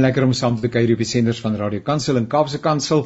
Lekker om saam te kuier op die senders van Radio Kansel en Kaapse Kansel.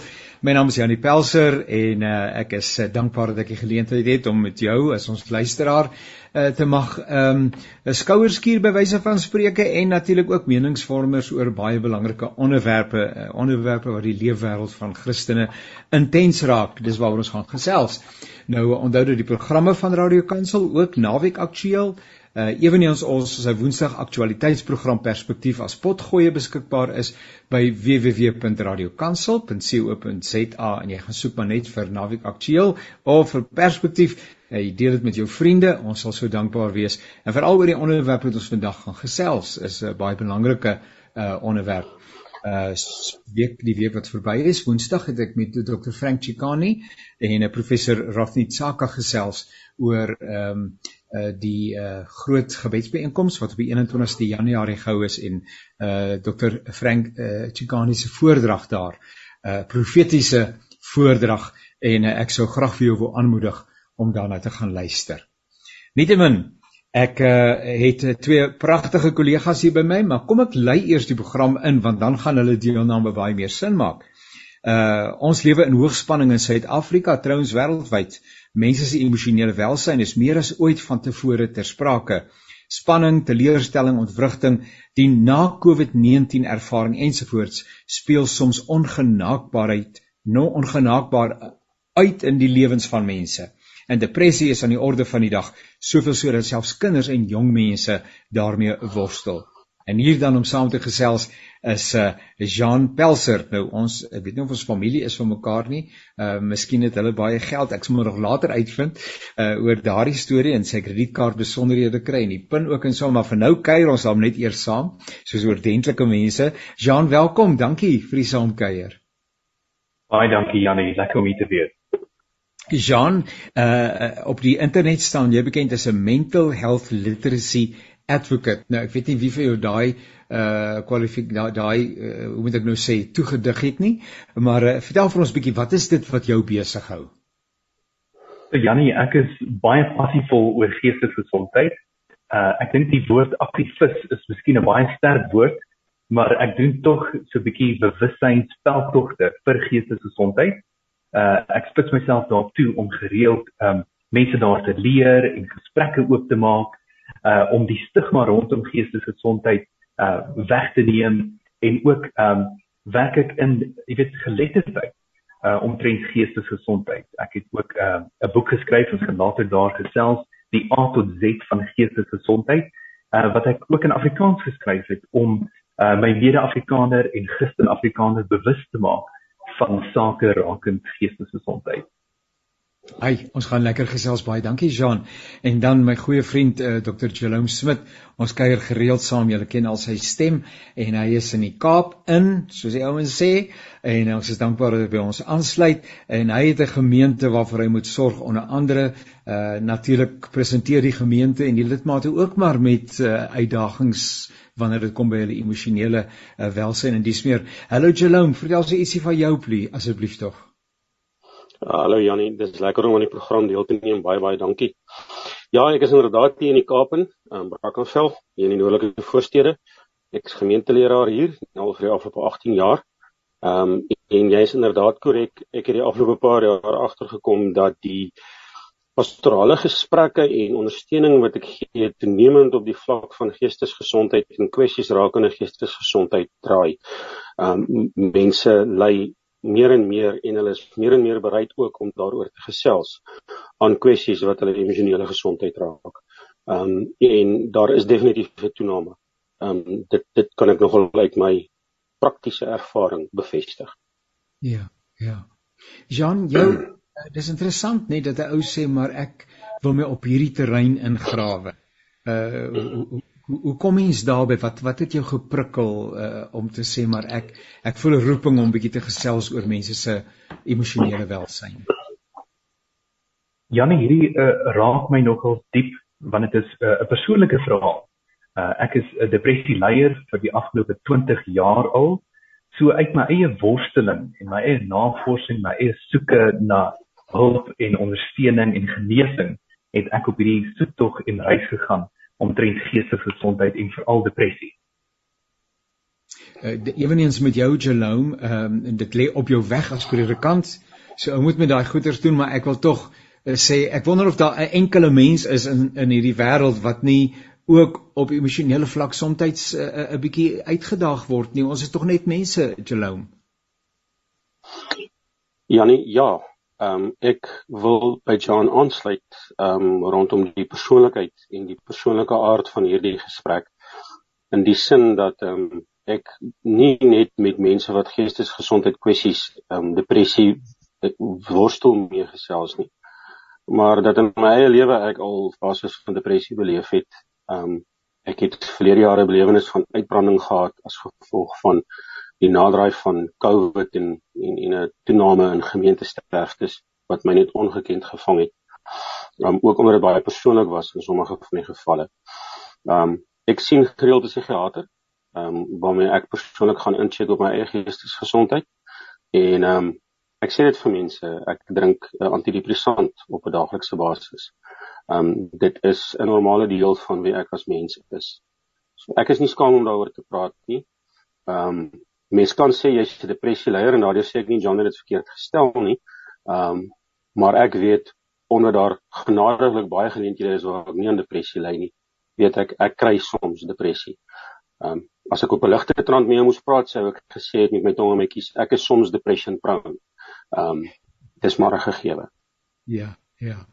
My naam is Janie Pelser en uh, ek is uh, dankbaar dat ek die geleentheid het om met jou as ons luisteraar uh, te mag ehm, um, skouerskuur by wyse van spreuke en natuurlik ook meningsvormers oor baie belangrike onderwerpe, uh, onderwerpe wat die leefwêreld van Christene intens raak. Dis waaroor ons gaan gesels. Nou onthou dat die programme van Radio Kansel ook naweek aktueel Uh eweneens ons sy Woensdag aktualiteitsprogram Perspektief as potgoeie beskikbaar is by www.radiokansel.co.za en jy gaan soek maar net vir Naweek Aktueel of vir Perspektief. Uh, jy deel dit met jou vriende. Ons sal so dankbaar wees. En veral oor die onderwerp wat ons vandag gaan gesels is 'n uh, baie belangrike uh onderwerp. Uh week die week wat verby is, Woensdag het ek met Dr. Frank Chikani en 'n uh, professor Rafni Tsaka gesels oor ehm um, uh die uh groot gebedsbijeenkoms wat op die 21ste Januarie gehou is en uh Dr Frank uh Chikani se voordrag daar uh profetiese voordrag en uh, ek sou graag vir jou wil aanmoedig om daarna te gaan luister. Nietemin ek uh het twee pragtige kollegas hier by my, maar kom ek lei eers die program in want dan gaan hulle deelname baie meer sin maak. Uh ons lewe in hoogspanning in Suid-Afrika, trouens wêreldwyd. Mense se emosionele welsyn is meer as ooit van tevore ter sprake. Spanning, teleurstelling, ontwrigting, die na COVID-19 ervaring ensovoorts speel soms ongenaakbaarheid, nou ongenaakbaar uit in die lewens van mense. En depressie is aan die orde van die dag, soveel so dat selfs kinders en jong mense daarmee worstel. En hier dan om saam te gesels is uh Jean Pelser. Nou ons ek weet nie of ons familie is van mekaar nie. Uh miskien het hulle baie geld. Ek sal nog later uitvind uh oor daardie storie en sy kredietkaart besonderhede kry en die pin ook en so maar vir nou kuier ons dan net eers saam soos oordentlike mense. Jean, welkom. Dankie vir die saamkuier. Baie dankie Janie. Lekker om hier te wees. Jean, uh op die internet staan jy bekend as 'n mental health literacy advocate. Nou ek weet nie wie vir jou daai uh kwalifik daai uh, hoe moet ek nou sê toegedig het nie, maar uh, vertel vir ons bietjie wat is dit wat jou besig hou? So Jannie, ek is baie passievol oor geestesgesondheid. Uh ek dink die woord aktivis is miskien 'n baie sterk woord, maar ek doen tog so 'n bietjie bewussynsveldtogte vir geestesgesondheid. Uh ek spits myself daarop toe om gereeld um mense daar te leer en gesprekke oop te maak uh om die stigma rondom geestesgesondheid uh weg te neem en ook um werk ek in jy weet geletterdheid uh omtrent geestesgesondheid. Ek het ook 'n uh, 'n boek geskryf wat later daar gesels die A tot Z van geestesgesondheid uh wat ek ook in Afrikaans geskryf het om uh my mede-Afrikaner en Christen-Afrikaners bewus te maak van sake rakend geestesgesondheid. Ai, ons gaan lekker gesels baie. Dankie Jean. En dan my goeie vriend uh, eh, Dr. Jerome Smit. Ons kuier gereeld saam. Julle ken al sy stem en hy is in die Kaap in, soos die ouens sê, en ons is dankbaar dat hy by ons aansluit en hy het 'n gemeente waarvoor hy moet sorg onder andere uh natuurlik presenteer die gemeente en die lidmate ook maar met uh, uitdagings wanneer dit kom by hulle emosionele uh, welsyn en dis meer. Hallo Jerome, vertel ons ietsie van jou plie asseblief tog. Uh, hallo Jannie, dit is lekker om aan die program deel te neem. Baie baie dankie. Ja, ek is inderdaad hier in die Kaap in, in Brackenfell, hier in die noordelike voorstede. Ek is gemeenteleraar hier al vir die afgelope 18 jaar. Ehm um, en jy is inderdaad korrek. Ek het die afgelope paar jaar agtergekom dat die pastorale gesprekke en ondersteuning wat ek gee toenemend op die vlak van geestesgesondheid en kwessies rakende geestesgesondheid draai. Ehm um, mense ly meer en meer en hulle is meer en meer bereid ook om daaroor te gesels aan kwessies wat hulle emosionele gesondheid raak. Ehm um, en daar is definitief 'n toename. Ehm um, dit dit kan ek nogal uit my praktiese ervaring bevestig. Ja, ja. Jean, jou dis interessant net dat 'n ou sê maar ek wil my op hierdie terrein ingrawe. Uh Hoe hoe kom mens daarby? Wat wat het jou geprikkel uh, om te sê maar ek ek voel 'n roeping om bietjie te gesels oor mense se emosionele welsyn? Janie, hierdie uh, raak my nogal diep want dit is uh, 'n uh, persoonlike verhaal. Uh, ek is 'n depressie leier vir die afgelope 20 jaar al. So uit my eie worsteling en my eie navorsing, my eie soeke na hulp en ondersteuning en genesing, het ek op hierdie soektog en reis gegaan omtrent geestesgesondheid en veral depressie. uh, eweneens met jou Jerome, ehm um, dit lê op jou weg as predikant. So ou moet met daai goeters doen, maar ek wil tog uh, sê ek wonder of daar 'n enkele mens is in in hierdie wêreld wat nie ook op emosionele vlak soms 'n uh, 'n bietjie uitgedaag word nie. Ons is tog net mense, Jerome. Janie, ja. Ehm um, ek wil by John aansluit ehm um, rondom die persoonlikheid en die persoonlike aard van hierdie gesprek. In die sin dat ehm um, ek nie net met mense wat geestesgesondheid kwessies ehm um, depressie worstel mee gesels nie maar dat in my eie lewe ek al fases van depressie beleef het. Ehm um, ek het verlede jare belewenis van uitbranding gehad as gevolg van die naderdraai van COVID en en en 'n toename in gemeentesterftes wat my net ongekend gevang het. Um, ook omdat dit baie persoonlik was in sommige van die gevalle. Um ek sien gereeld 'n psigiater ehm um, waarmee ek persoonlik gaan incheck op my eie geestesgesondheid en ehm um, ek sê dit vir mense ek drink uh, antidepressant op 'n daaglikse basis. Ehm um, dit is 'n normale deel van wie ek as mens is. So ek is nie skaam om daaroor te praat nie. Ehm um, mense kan sê jy's 'n depressie leier en daardie sê ek nie John het dit verkeerd gestel nie. Ehm um, maar ek weet onder daar genadiglik baie geleenthede is waar ek nie aan depressie ly nie weet ek ek kry soms depressie. Ehm um, as ek op 'n ligte trant mee moes praat, sou ek gesê het met my tong en my kies, ek is soms depression prone. Ehm um, dis maar 'n gegewe. Ja, ja.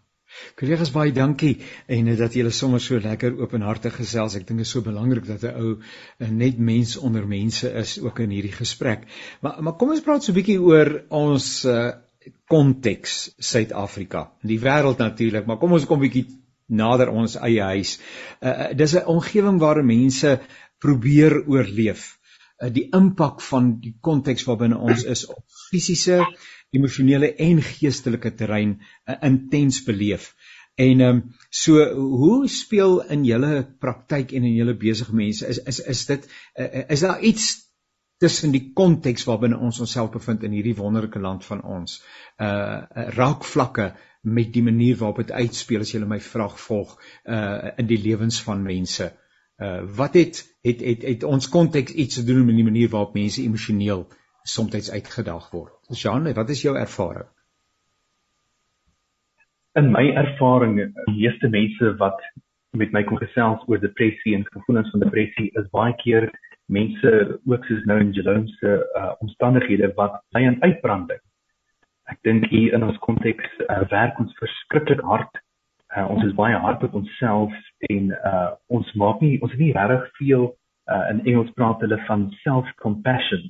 Kollegas baie dankie en dat julle sommer so lekker openhartig gesels. Ek dink dit is so belangrik dat 'n ou eh, net mens onder mense is ook in hierdie gesprek. Maar maar kom ons praat so 'n bietjie oor ons uh konteks Suid-Afrika. Die wêreld natuurlik, maar kom ons kom 'n bietjie nader ons eie huis. Uh, dis 'n omgewing waar mense probeer oorleef. Uh, die impak van die konteks waarbinne ons is op fisiese, emosionele en geestelike terrein uh, intens beleef. En ehm um, so hoe speel in julle praktyk en in julle besige mense is is is dit uh, is daar iets tussen die konteks waarbinne ons onsself bevind in hierdie wonderlike land van ons uh raakvlakke met die manier waarop dit uitspeel as jy my vraag volg uh in die lewens van mense. Uh wat het het het, het ons konteks iets te doen met die manier waarop mense emosioneel soms uitgedaag word. Jean, wat is jou ervaring? In my ervaring, die meeste mense wat met my kom gesels oor depressie en gevoelens van depressie is baie keer mense ook soos nou in Jerome se uh, omstandighede wat ly aan uitbranding ek dink hier in ons konteks uh, werk ons verskriklik hard. Uh, ons is baie hard op onsself en uh, ons maak nie ons het nie regtig veel uh, in Engels praat hulle van self compassion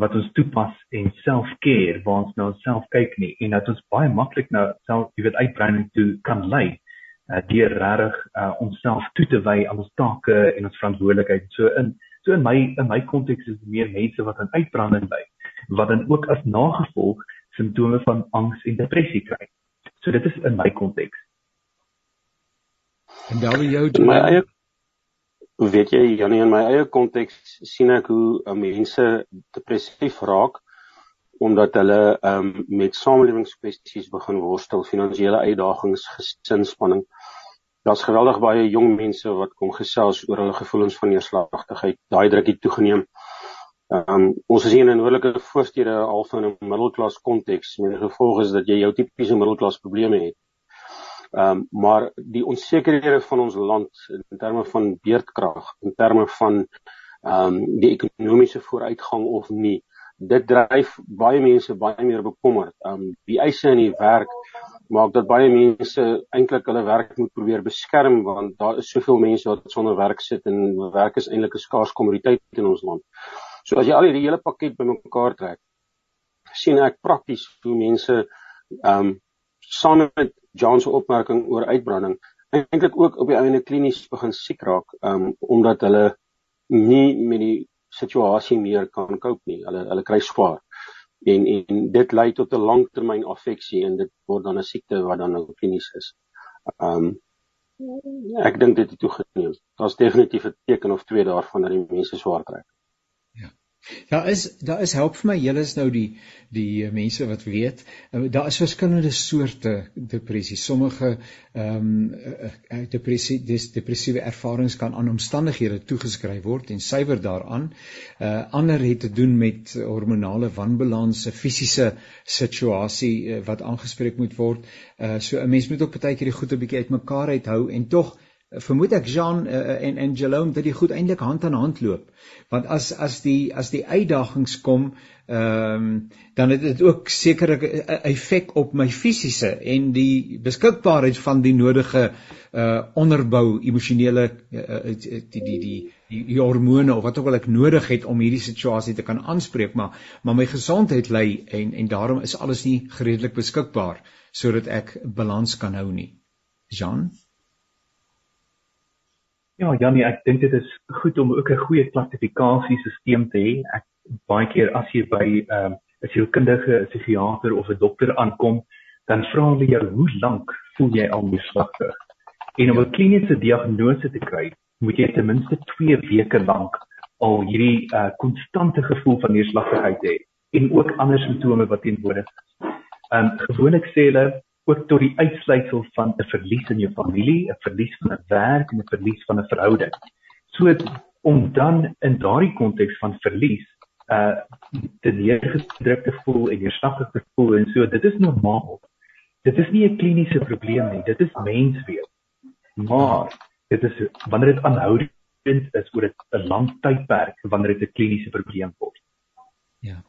wat ons toepas en self care waar ons nou self kyk nie en dat ons baie maklik nou self jy weet uitbreiding toe kan lei uh, deur regtig uh, onsself toe te wy aan ons take en ons verantwoordelikheid so in so in my in my konteks is meer mense wat aan uitbranding ly wat dan ook as nagevolg simptome van angs en depressie kry. So dit is in my konteks. En daar by jou in my eie weet jy Janie in my eie konteks sien ek hoe uh, mense depressief raak omdat hulle um, met samelewingskwessies begin worstel, finansiële uitdagings, gesinsspanning. Daar's geweldig baie jong mense wat kom gesels oor hulle gevoelens van neerslagtigheid, daai drukkie toegeneem. Ehm um, ons is hier in 'n noordelike voorstede al van 'n middelklas konteks met die gevolg is dat jy jou tipiese middelklas probleme het. Ehm um, maar die onsekerhede van ons land in terme van beerdkrag, in terme van ehm um, die ekonomiese vooruitgang of nie, dit dryf baie mense baie meer bekommerd. Ehm um, die eise in die werk maak dat baie mense eintlik hulle werk moet probeer beskerm want daar is soveel mense wat sonder werk sit en werk is eintlik 'n skaars kommoditeit in ons land. So as jy al hierdie hele pakket bymekaar trek, sien ek prakties hoe mense ehm um, saam met John se opmerking oor uitbranding eintlik ook op die einde klinies begin siek raak, um, omdat hulle nie met die situasie meer kan cope nie. Hulle hulle kry swaar. En en dit lei tot 'n langtermyn affeksie en dit word dan 'n siekte wat dan nou klinies is. Um, ek dink dit het toegeneem. Daar's definitief 'n teken of twee daarvan dat die mense swaar kry. Daar is daar is help vir my. Julle is nou die die eh, mense wat weet. Uh, daar is verskillende soorte depressie. Sommige ehm um, depressie dis depressiewe ervarings kan aan omstandighede toegeskryf word en suiwer daaraan. Uh ander het te doen met hormonale wanbalans, 'n fisiese situasie uh, wat aangespreek moet word. Uh so 'n mens moet ook baie keer die goed 'n bietjie uitmekaar uithou en tog vermoed ek Jean uh, en en Jerome dat die goed eintlik hand aan hand loop. Want as as die as die uitdagings kom, ehm um, dan het dit ook seker 'n effek op my fisiese en die beskikbaarheid van die nodige uh onderbou emosionele uh, die die die die hormone of wat ook al ek nodig het om hierdie situasie te kan aanspreek maar maar my gesondheid lê en en daarom is alles nie redelik beskikbaar sodat ek balans kan hou nie. Jean Ja, Janie, ek dink dit is goed om ook 'n goeie klassifikasiesisteem te hê. Ek baie keer as jy by ehm, 'n um, sielkundige, 'n psigiater of 'n dokter aankom, dan vra hulle jou hoe lank voel jy al neerslagtig? En om 'n kliniese diagnose te kry, moet jy ten minste 2 weke lank al hierdie uh, konstante gevoel van neerslagtigheid hê en ook ander simptome wat teenwoordig is. Ehm um, gewoonlik sê hulle ook tot die uitsluitsel van 'n verlies in jou familie, 'n verlies van 'n werk en 'n verlies van 'n verhouding. So om dan in daardie konteks van verlies uh te neergedruk te voel en neerslagtig te voel en so dit is normaal. Dit is nie 'n kliniese probleem nie, dit is menswees. Maar dit is wanneer dit aanhoudend is oor 'n lang tydperk wanneer dit 'n kliniese probleem word. Ja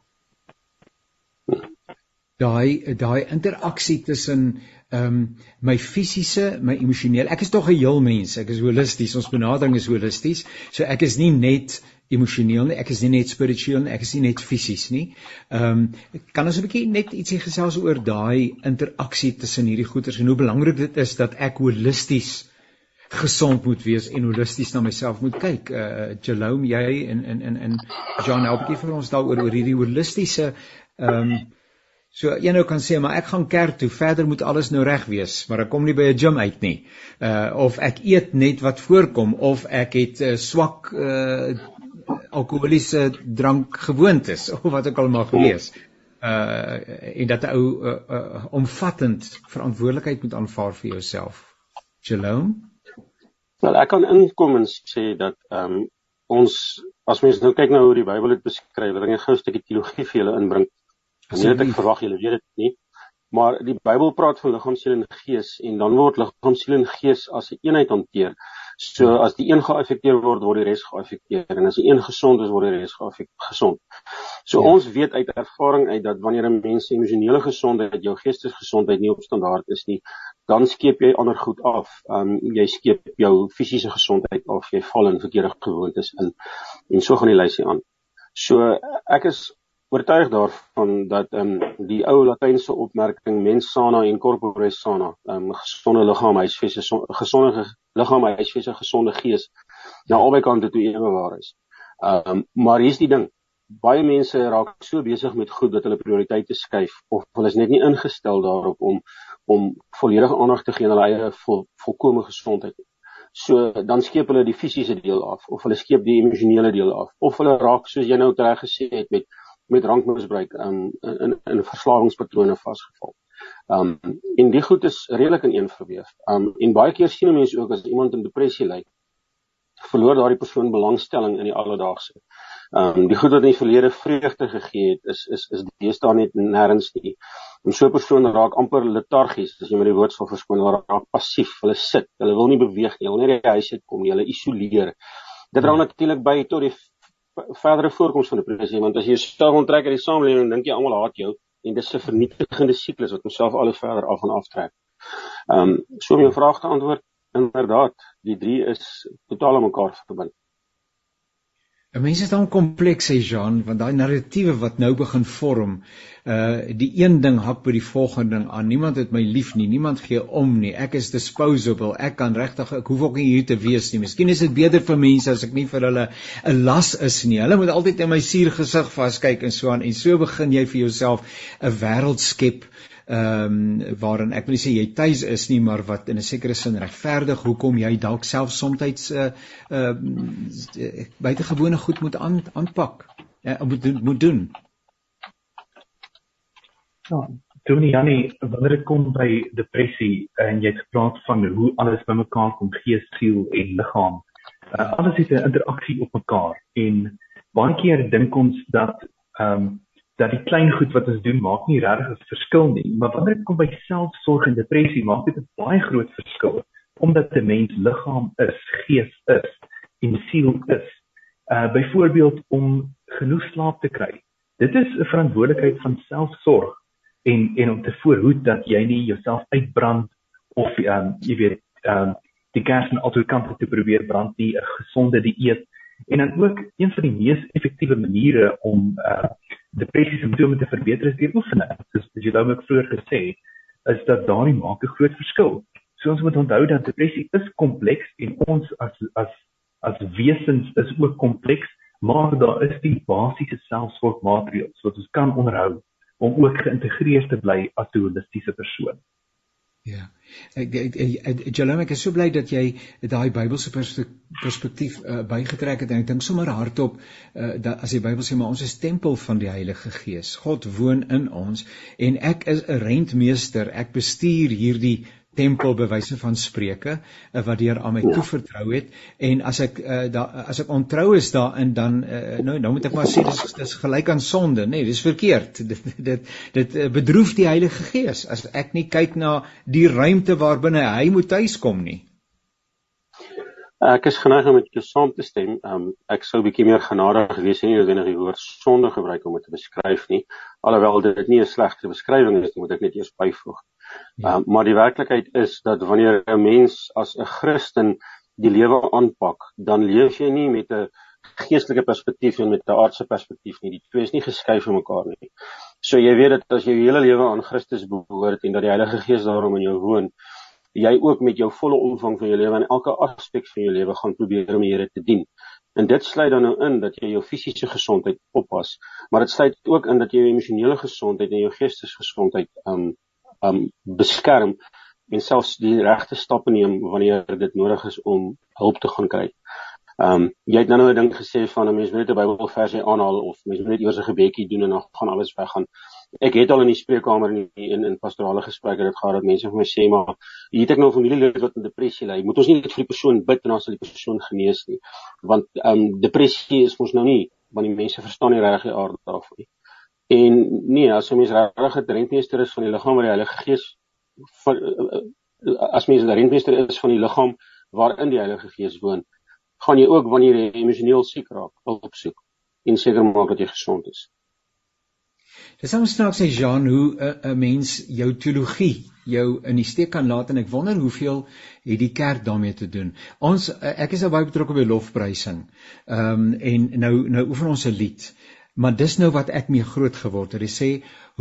daai daai interaksie tussen ehm um, my fisiese, my emosionele. Ek is tog 'n heel mens. Ek is holisties. Ons benadering is holisties. So ek is nie net emosioneel nie, ek is nie net spiritueel nie, ek is nie net fisies nie. Ehm um, kan ons 'n bietjie net ietsie gesels oor daai interaksie tussen hierdie goeters en hoe belangrik dit is dat ek holisties gesond moet wees en holisties na myself moet kyk. Uh Jerome, jy en en en en John help 'n bietjie vir ons daaroor oor hierdie holistiese ehm um, So een nou kan sê maar ek gaan kerk toe, verder moet alles nou reg wees, maar ek kom nie by 'n gym uit nie. Uh of ek eet net wat voorkom of ek het 'n uh, swak uh alkoholiese drank gewoontes of wat ook al mag wees. Uh en dat 'n ou uh, uh, omvattend verantwoordelikheid moet aanvaar vir jouself. Shalom. Wel ek kan inkom en sê dat ehm um, ons as mens nou kyk na hoe die Bybel dit beskryf, ek 'n gou 'n stukkie teologie vir julle inbring. Nee, ek verwag julle weet dit nie. Maar die Bybel praat van liggaam, siel en gees en dan word liggaam, siel en gees as 'n een eenheid hanteer. So as die een geaffekteer word, word die res geaffekteer en as die een gesond is, word die res gesond. So ja. ons weet uit ervaring uit dat wanneer 'n mens se emosionele gesondheid, jou geestesgesondheid nie op standaard is nie, dan skeep jy ander goed af. Um jy skeep jou fisiese gesondheid af, jy val in verkeerde gewoontes in en so gaan die lysie aan. So ek is oortuig daarvan dat ehm um, die ou latynse opmerking mens sana in corpore sana, ehm um, gesonde liggaam huisves is gesonde liggaam huisves 'n gesonde gees. Nou albei kante toe ewe waar is. Ehm um, maar hier's die ding. Baie mense raak so besig met goed dat hulle prioriteite skuif of hulle is net nie ingestel daarop om om volledige aandag te gee aan hulle eie vol, volkomme gesondheid. So dan skeep hulle die fisiese deel af of hulle skeep die emosionele deel af of hulle raak soos jy nou reg gesê het met met drankmisbruik um, in in in verslawingspatrone vasgevall. Um en die goed is redelik in een verweef. Um en baie keer sien mense ook as iemand in depressie ly, verloor daardie persoon belangstelling in die alledaagse. Um die goed wat in die verlede vreugde gegee het, is is is deesdae net nêrens nie. En so 'n persoon raak amper letargies, as jy met die woord sal verskoon, raak passief. Hulle sit, hulle wil nie beweeg nie, hulle wil net die huis uit kom, hulle isoleer. Dit dra natuurlik by tot die verdere voorkoms van depressie want as jy stel onttrek uit die samelewing dink jy almal haat jou en dis 'n vernietigende siklus wat homself al hoe verder af en af trek. Ehm um, so om jou vraag te antwoord inderdaad die drie is totaal aan mekaar verbind. 'n Mens is dan kompleks sê Jean, want daai narratiewe wat nou begin vorm, uh die een ding hak by die volgende ding aan. Niemand het my lief nie, niemand gee om nie. Ek is disposable. Ek kan regtig ek hoef ook nie hier te wees nie. Miskien is dit beter vir mense as ek nie vir hulle 'n las is nie. Hulle moet altyd in my suur gesig vaskyk en so aan en so begin jy vir jouself 'n wêreld skep ehm um, waarin ek wil nie sê jy tuis is nie, maar wat in 'n sekere sin regverdig hoekom jy dalk self soms uh ehm uh, buitengewone goed moet aan, aanpak. uh, moet moet doen. Ja, Tony Janie, wanneer dit kom by depressie en jy het gepraat van hoe alles bymekaar kom, gees, siel en liggaam. Uh, alles het 'n interaksie op mekaar en baie keer dink ons dat ehm um, dat die klein goed wat ons doen maak nie regtig 'n verskil nie, maar wanneer dit kom by selfsorg en depressie, maak dit 'n baie groot verskil omdat 'n mens liggaam is, gees is en siel is. Uh byvoorbeeld om genoeg slaap te kry. Dit is 'n verantwoordelikheid van selfsorg en en om te voorhoed dat jy nie jouself uitbrand of ehm um, jy weet ehm um, die gas aan albei kante te probeer brand nie 'n gesonde dieet en dan ook een van die mees effektiewe maniere om uh depressie simptome te verbeter is deur oefening. Soos as jy nou ook vroeër gesê het, is dat daardie maak 'n groot verskil. So ons moet onthou dat depressie is kompleks en ons as as as wesens is ook kompleks, maar daar is die basiese selfsorgmaatreëls wat ons kan onderhou om ook geïntegreer te bly as 'n holistiese persoon. Ja. Ek ek Jalom ek is so bly dat jy daai Bybelse perspektief uh, bygetrek het en ek dink sommer hardop uh, dat as die Bybel sê maar ons is tempel van die Heilige Gees. God woon in ons en ek is 'n rentmeester. Ek bestuur hierdie tempel bewyse van spreuke uh, wat deur aan my ja. toevertrou het en as ek uh, da, as ek ontrou is daarin dan uh, nou nou moet ek maar sê dis dis gelyk aan sonde nê nee, dis verkeerd dit dit dit bedroef die Heilige Gees as ek nie kyk na die ruimte waarbinne hy moet tuiskom nie Ek is geneig om met jou saam te stem. Um ek sou 'n bietjie meer genadig gewees het nie ek die woord sonde gebruik om dit te beskryf nie. Alhoewel dit nie 'n slegte beskrywing is nie, moet ek net eers byvoeg. Um, maar die werklikheid is dat wanneer 'n mens as 'n Christen die lewe aanpak, dan leef jy nie met 'n geestelike perspektief en met 'n aardse perspektief nie. Die twee is nie geskei van mekaar nie. So jy weet dat as jy jou hele lewe aan Christus behoort en dat die Heilige Gees daarom in jou woon, jy ook met jou volle omvang van jou lewe en elke aspek van jou lewe gaan probeer om die Here te dien. En dit sluit dan nou in dat jy jou fisiese gesondheid oppas, maar dit sluit ook in dat jy jou emosionele gesondheid en jou geestesgesondheid um um beskerm en selfs die regte stappe neem wanneer dit nodig is om hulp te gaan kry. Um jy het nou 'n ding gesê van 'n mens moet net 'n Bybelversie aanhaal of mens moet net eers 'n gebedjie doen en dan gaan alles weggaan ek het al in die spreekkamer in in, in pastorale gesprekke dit gehad dat mense vir my sê maar hier het ek nou 'n familielid wat in depressie ly. Moet ons nie net vir die persoon bid en dan sal die persoon genees nie. Want um, depressie is mos nou nie want die mense verstaan nie regtig die aard daarvan nie. En nee, as 'n mens regtig 'n rentmeester is van die liggaam waar die Heilige Gees van as mens 'n rentmeester is van die liggaam waarin die Heilige Gees woon, gaan jy ook wanneer jy emosioneel siek raak, hulp soek en seker maak dat jy gesond is. Dis ons snaaks sê Jean hoe 'n uh, 'n mens jou teologie jou in die steek kan laat en ek wonder hoeveel het die kerk daarmee te doen. Ons uh, ek is nou baie betrokke by lofprysing. Ehm um, en nou nou oefen ons 'n lied. Maar dis nou wat ek mee groot geword het. Hy sê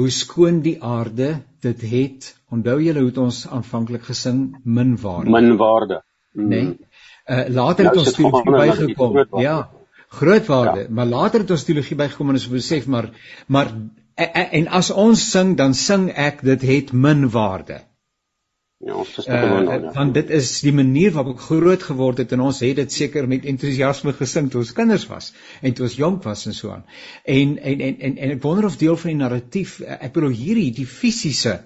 hoe skoon die aarde dit het. Onthou julle hoe ons aanvanklik gesing min waarde. Min waarde. Mm. Nee. Uh later nou, het ons teologie bygekom. Ja. Groot waarde, ja. maar later het ons teologie bygekom en ons besef maar maar en as ons sing dan sing ek dit het min waarde. Ja, ons is uh, nou, ja. want dit is die manier waarop ek groot geword het en ons het dit seker met entoesiasme gesing toe ons kinders was en toe ons jonk was en so aan. En en en en, en ek wonder of deel van die narratief ek bedoel hierdie die fisiese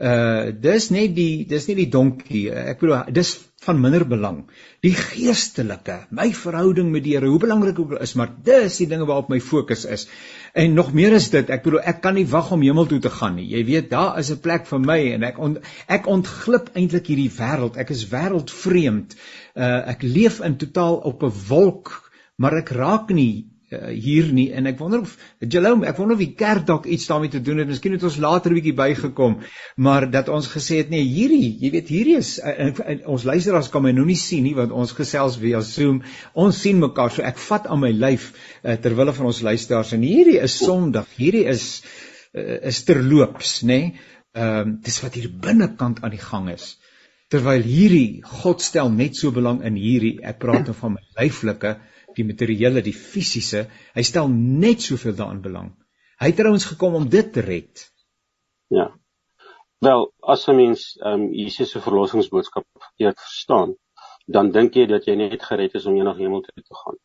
uh dis net die dis nie die donkie ek bedoel dis van minder belang. Die geestelike my verhouding met die Here hoe belangrik ook is maar dis die dinge waarop my fokus is. En nog meer is dit ek bedoel ek kan nie wag om hemel toe te gaan nie. Jy weet daar is 'n plek vir my en ek on, ek ontglip eintlik hierdie wêreld ek is wêreldvreemd. Uh ek leef in totaal op 'n wolk maar ek raak nie uh, hier nie en ek wonder of Jalom, ek wonder of die kerk dalk iets daarmee te doen het. Miskien het ons later 'n bietjie bygekom, maar dat ons gesê het nee, hierdie, jy weet, hierdie is uh, en, en, ons luisteraars kan my nou nie sien nie want ons gesels via Zoom. Ons sien mekaar, so ek vat aan my lyf uh, ter wille van ons luisteraars en hierdie is Sondag. Hierdie is uh, is terloops, nê? Nee? Ehm um, dis wat hier binnekant aan die gang is. Terwyl hierdie God stel net so belang in hierdie, ek praat nou van my lyflike die materiële, die fisiese, hy stel net soveel daarin belang. Hy het trouens gekom om dit te red. Ja. Wel, as 'n mens ehm um, Jesus se verlossingsboodskap verkeerd verstaan, dan dink jy dat jy net gered is om eendag hemel toe te gaan.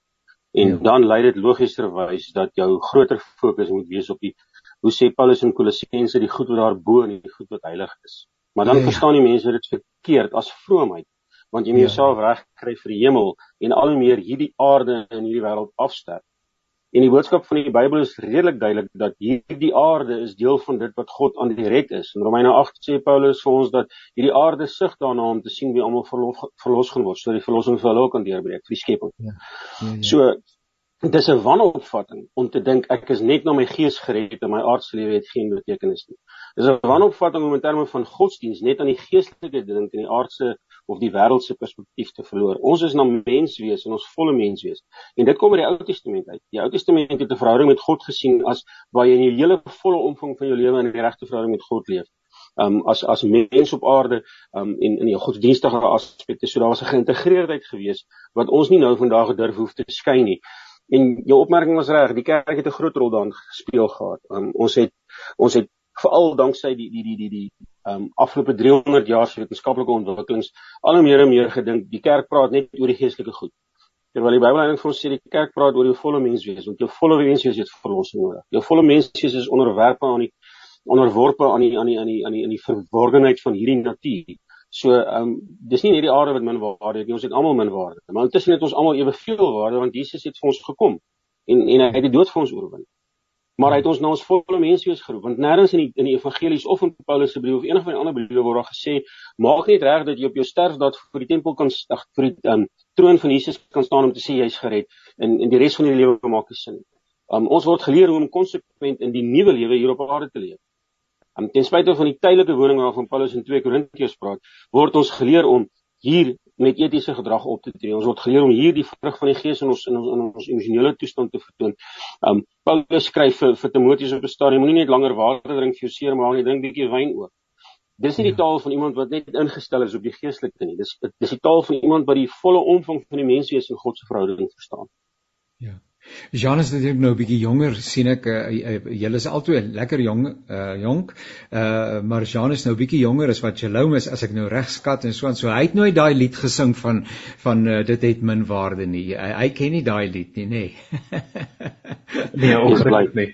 En ja. dan lei dit logieserwys dat jou groter fokus moet wees op die hoe sê Paulus in Kolossense die goed wat daar bo en die goed wat heilig is. Maar dan ja, ja. verstaan die mense dit verkeerd as vroomheid want jy moet ja. jouself regkry vir die hemel en al hoe meer hierdie aarde en hierdie wêreld afsterf. En die boodskap van die Bybel is redelik duidelik dat hierdie aarde is deel van dit wat God aan die red is. In Romeine 8 sê Paulus vir ons dat hierdie aarde sug daarna om te sien wie almal verlos, verlos gaan word, sodat die verlossing vir hulle ook kan deurbreek vir die skepping. Ja. Ja, ja. So Dit is 'n wanopvatting om te dink ek is net na my gees gered en my aardse lewe het geen betekenis nie. Dis 'n wanopvatting om in terme van godsdiens net aan die geestelike dink en die aardse of die wêreldse perspektief te verloor. Ons is na mens wees en ons volle mens wees. En dit kom uit die Ou Testament uit. Die Ou Testament het 'n verhouding met God gesien as waar jy in die hele volle omvang van jou lewe in die regte verhouding met God leef. Um as as mens op aarde um en in jou godsdienstige aspekte. So daar was 'n geïntegreerdheid gewees wat ons nie nou vandag durf hoef te skei nie. En jou opmerking was reg, die kerk het 'n groot rol daarin gespeel gehad. Um, ons het ons het veral danksy die die die die die um afgelope 300 jaar se wetenskaplike ontwikkelings al hoe meer en meer gedink die kerk praat net oor die geestelike goed. Terwyl die Bybel eintlik vir ons sê die kerk praat oor jou volle menswees, want jou volle menswees het verlossing nodig. Jou volle menswees is onderwerpe aan die onderworpe aan die aan die aan die aan die in die verworgenheid van hierdie natuur. So ehm um, dis nie net die aarde wat min waarde het nie, ons het almal min waarde. Maar intussen het ons almal eweveel waarde want Jesus het vir ons gekom en en hy het die dood vir ons oorwin. Maar hy het ons na ons volle menswees geroep want nêrens in die in die evangelies of in Paulus se brief of enige van die ander briewe word daar gesê maak net reg dat jy op jou sterfdag vir die tempel kan ag vir die um, troon van Jesus kan staan om te sê jy's gered en en die res van die lewe maak nie sin nie. Um, ons word geleer hoe om konsekwent in die nuwe lewe hier op aarde te leef. Um, ten spyte van die tydelike woning waarvan Paulus in 2 Korintiërs praat, word ons geleer om hier met etiese gedrag op te tree. Ons word geleer om hier die vrug van die Gees in ons in ons in ons emosionele toestand te vertoon. Um Paulus skryf vir, vir Timoteus op 'n stadium moenie net langer water drink vir jou seer maar jy drink bietjie wyn ook. Dis nie die ja. taal van iemand wat net ingestel is op die geestelike nie. Dis dis die taal van iemand wat die volle omvang van die menswees en God se verhouding verstaan. Ja. Jean is natuurlik nou 'n bietjie jonger, sien ek. Uh, julle is albei lekker jong, uh jonk. Uh maar Jean is nou 'n bietjie jonger as wat Jerome is as ek nou reg skat en so en so. Hy het nooit daai lied gesing van van uh, dit het min waarde nie. Hy, hy ken nie daai lied nie, nê. Nee, nee ongelukkig nie.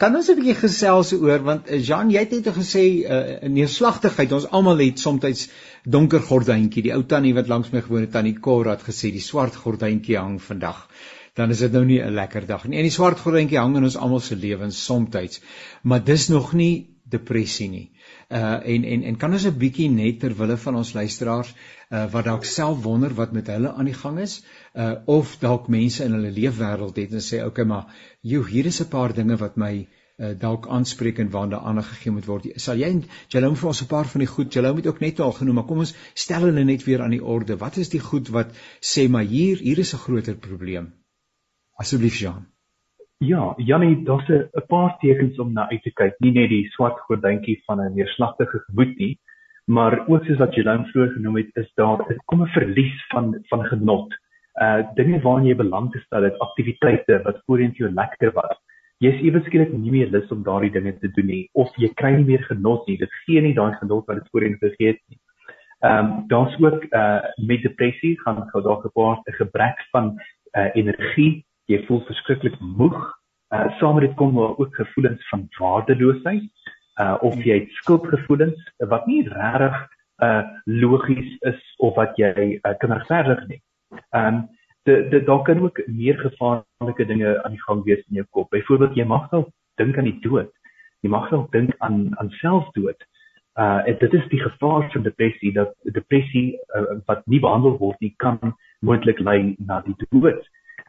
Kan ons 'n bietjie gesels oor want eh, Jean jy het net gesê uh, neerslagtigheid ons almal het soms donker gordyntjie die ou tannie wat langs my gewoon het tannie Cora het gesê die swart gordyntjie hang vandag. Dan is dit nou nie 'n lekker dag nie. En die swart gordyntjie hang in ons almal se lewens soms maar dis nog nie depressie nie uh en en en kan ons 'n bietjie net ter wille van ons luisteraars uh wat dalk self wonder wat met hulle aan die gang is uh of dalk mense in hulle leefwêreld het en sê okay maar joh hier is 'n paar dinge wat my uh dalk aanspreek en waarna aandag gegee moet word. Sal jy Jalom vir ons 'n paar van die goed Jalom het ook net al genoem maar kom ons stel hulle net weer aan die orde. Wat is die goed wat sê maar hier hier is 'n groter probleem. Asseblief Jean Ja, Jannie, daar's 'n paar tekens om na uit te kyk. Nie net die swart gordyntjie van 'n neerslagtige gemoed nie, maar ook soos wat nou vroeër genoem het, is daar 'n kom 'n verlies van van genot. Uh dinge waarna jy belang gestel het, aktiwiteite wat voorheen jou lekker was. Jy is ewe skielik nie meer lus om daardie dinge te doen nie of jy kry nie meer genot nie. Dit gee nie daai genot wat dit voorheen gegee het nie. Ehm um, daar's ook uh met depressie gaan gou daar gepaard 'n gebrek van uh energie jy voel verskriklik moeg. Uh saam met dit kom ook gevoelens van waardeloosheid. Uh of jy skuldgevoelens wat nie regtig uh logies is of wat jy uh, kan regverdig nie. Um dit dit daar kan ook meer gevaarlike dinge aan die gang wees in jou kop. Byvoorbeeld jy mag dalk dink aan die dood. Jy mag dalk dink aan aan selfdood. Uh dit is die gevaar van depressie dat depressie uh, wat nie behandel word nie kan moontlik lei na die dood.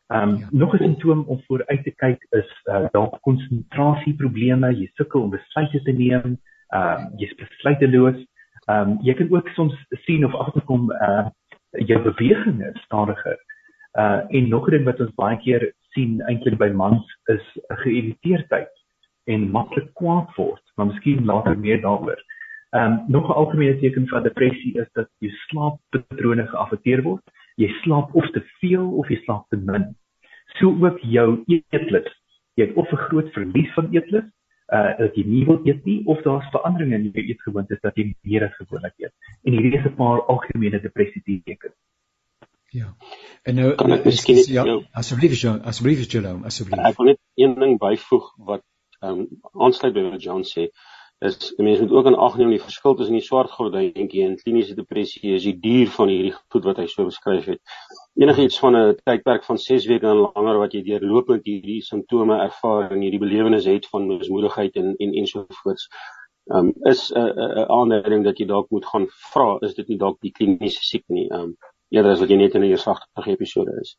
Ehm um, ja. nog 'n simptoom om vooruit te kyk is uh, dalk konsentrasieprobleme, jy sukkel om besluite te neem, ehm um, jy's besluiteloos. Ehm um, jy kan ook soms sien of agterkom uh jou beweging is stadiger. Uh en nog 'n ding wat ons baie keer sien eintlik by mans is geïrriteerdheid en maklik kwaad word, maar miskien later meer daaroor. Ehm um, nog 'n algemene teken van depressie is dat jou slaappatrone geaffekteer word jy slaap of te veel of jy slaap te min. So ook jou eetlus. Jy het of 'n groot verlies van eetlus, uh dat jy nie wil eet nie of daar's veranderinge in jou eetgewoontes dat jy meer as gewoonlik eet. En hierdie is 'n paar algemene depressie tekens. Ja. En nou kan ek miskien ja, asseblief Jean, asseblief Jerome, asseblief. Ek wil net een ding byvoeg wat ehm um, aansluit by wat John sê is mense moet ook in ag neem die verskil tussen die swart gordijntjie en kliniese depressie is die duur van hierdie goed wat hy so beskryf het. Enigiets van 'n tydperk van 6 weke en langer wat jy deurlopend hierdie simptome ervaar en hierdie belewenis het van mismoedigheid en en ensovoorts. Um is 'n 'n aanduiding dat jy dalk moet gaan vra is dit nie dalk die kliniese siek nie. Um eerder as wat jy net in 'n eersagtige episode is.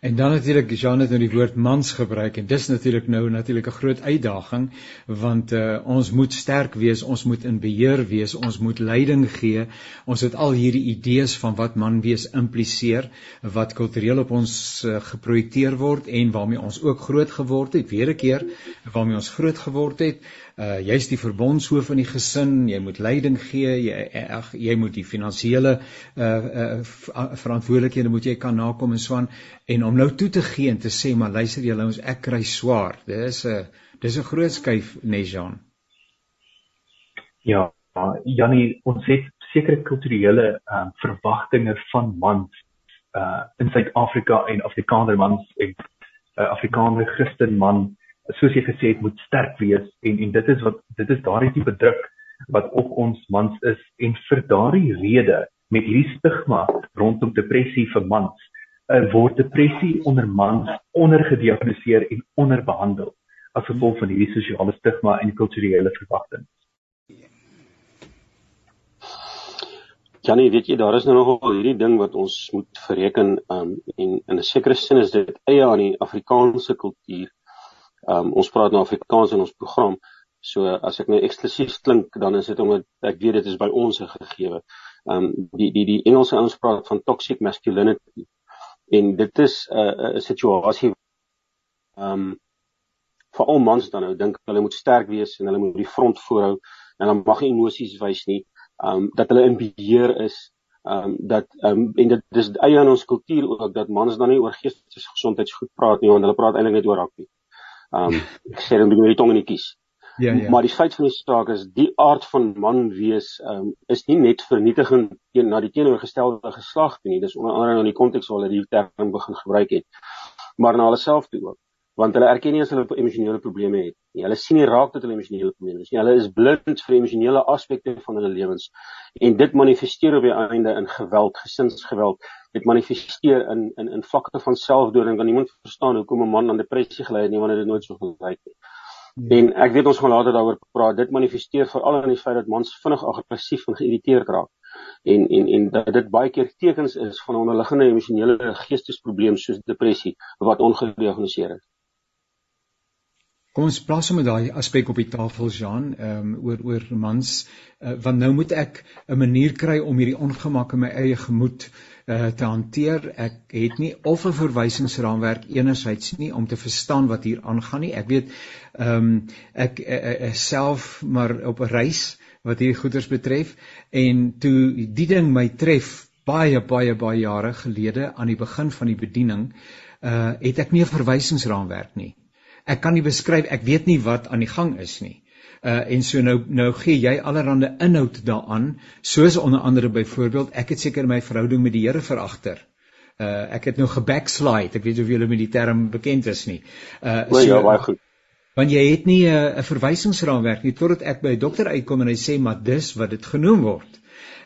En dan natuurlik Jean het nou die woord mans gebruik en dis natuurlik nou natuurlik 'n groot uitdaging want uh, ons moet sterk wees, ons moet in beheer wees, ons moet leiding gee. Ons het al hierdie idees van wat man wees impliseer wat kultureel op ons uh, geprojekteer word en waarmee ons ook groot geword het. Weer 'n keer waarmee ons groot geword het uh jy's die verbondshoof van die gesin, jy moet leiding gee, jy ag jy moet die finansiële uh uh verantwoordelikhede moet jy kan nakom en swaan en om nou toe te gee en te sê maar luister julle ons ek kry swaar. Dis 'n dis 'n groot skuif Nejan. Ja, Janie, ons het sekere kulturele uh verwagtinge van mans uh in Suid-Afrika en Afrikaner mans en uh, Afrikaner Christen man soos jy gesê het moet sterk wees en en dit is wat dit is daardie tipe druk wat op ons mans is en vir daardie rede met hierdie stigma rondom depressie vir mans uh, word depressie onder mans ondergediagnoseer en onderbehandel as gevolg van hierdie sosiale stigma en kulturele verwagtinge. Janie, weet jy daar is nou nogal hierdie ding wat ons moet verreken um, en in 'n sekere sin is dit eie aan die Afrikaanse kultuur um, ons praat nou Afrikaans in ons program. So as ek nou eksklusief klink, dan is dit omdat ek weet dit is by ons gegeewe. Ehm um, die die die Engelse ouens praat van toxic masculinity. En dit is 'n uh, 'n situasie um, vir al mans dan nou dink hulle moet sterk wees en hulle moet die front voorhou en hulle mag nie emosies wys nie. Um, dat hulle in beheer is ehm um, dat ehm um, en dit dis eie aan ons kultuur ook dat mans dan nie oor geestesgesondheidsgoed praat nie want hulle praat eintlik net oor rugby. Um ek sê dan moet jy die tong in die kies. Ja ja. Maar die feit van die saak is die aard van man wees um is nie net vernietigend teen na die teenoorgestelde geslag nie. Dis onder andere in die konteks waar hulle die term begin gebruik het. Maar na hulle self toe ook want hulle erken nie as hulle emosionele probleme het nie. Hulle sien nie raak tot hulle emosionele probleme nie. Hulle is blind vir emosionele aspekte van hulle lewens en dit manifesteer op die einde in geweld, gesinsgeweld. Dit manifesteer in in in vlakte van selfdoding. Want niemand verstaan hoekom 'n man aan depressie gely het nie wanneer dit nooit so gelyk het. Ja. En ek weet ons gaan later daaroor praat. Dit manifesteer veral in die feit dat mans vinnig aggressief en geïrriteerd raak. En en en dat dit baie keer tekens is van 'n onderliggende emosionele geestesprobleem soos depressie wat ongediagnoseer is. Kom ons plaas sommer daai aspek op die tafel Jean, ehm um, oor oor mans, uh, want nou moet ek 'n manier kry om hierdie ongemak in my eie gemoed uh, te hanteer. Ek het nie of 'n verwysingsraamwerk enerzijds nie om te verstaan wat hier aangaan nie. Ek weet ehm um, ek uh, uh, self maar op 'n reis wat hierdie goeders betref en toe die ding my tref baie baie baie jare gelede aan die begin van die bediening, uh het ek nie 'n verwysingsraamwerk nie ek kan nie beskryf ek weet nie wat aan die gang is nie. Uh en so nou nou gee jy allerlei inhoud daaraan soos onder andere byvoorbeeld ek het seker my verhouding met die Here veragter. Uh ek het nou gebackslide ek weet of julle met die term bekend is nie. Uh so, ja baie goed. Want jy het nie 'n uh, verwysingsraamwerk nie totdat ek by 'n dokter uitkom en hy sê maar dis wat dit genoem word.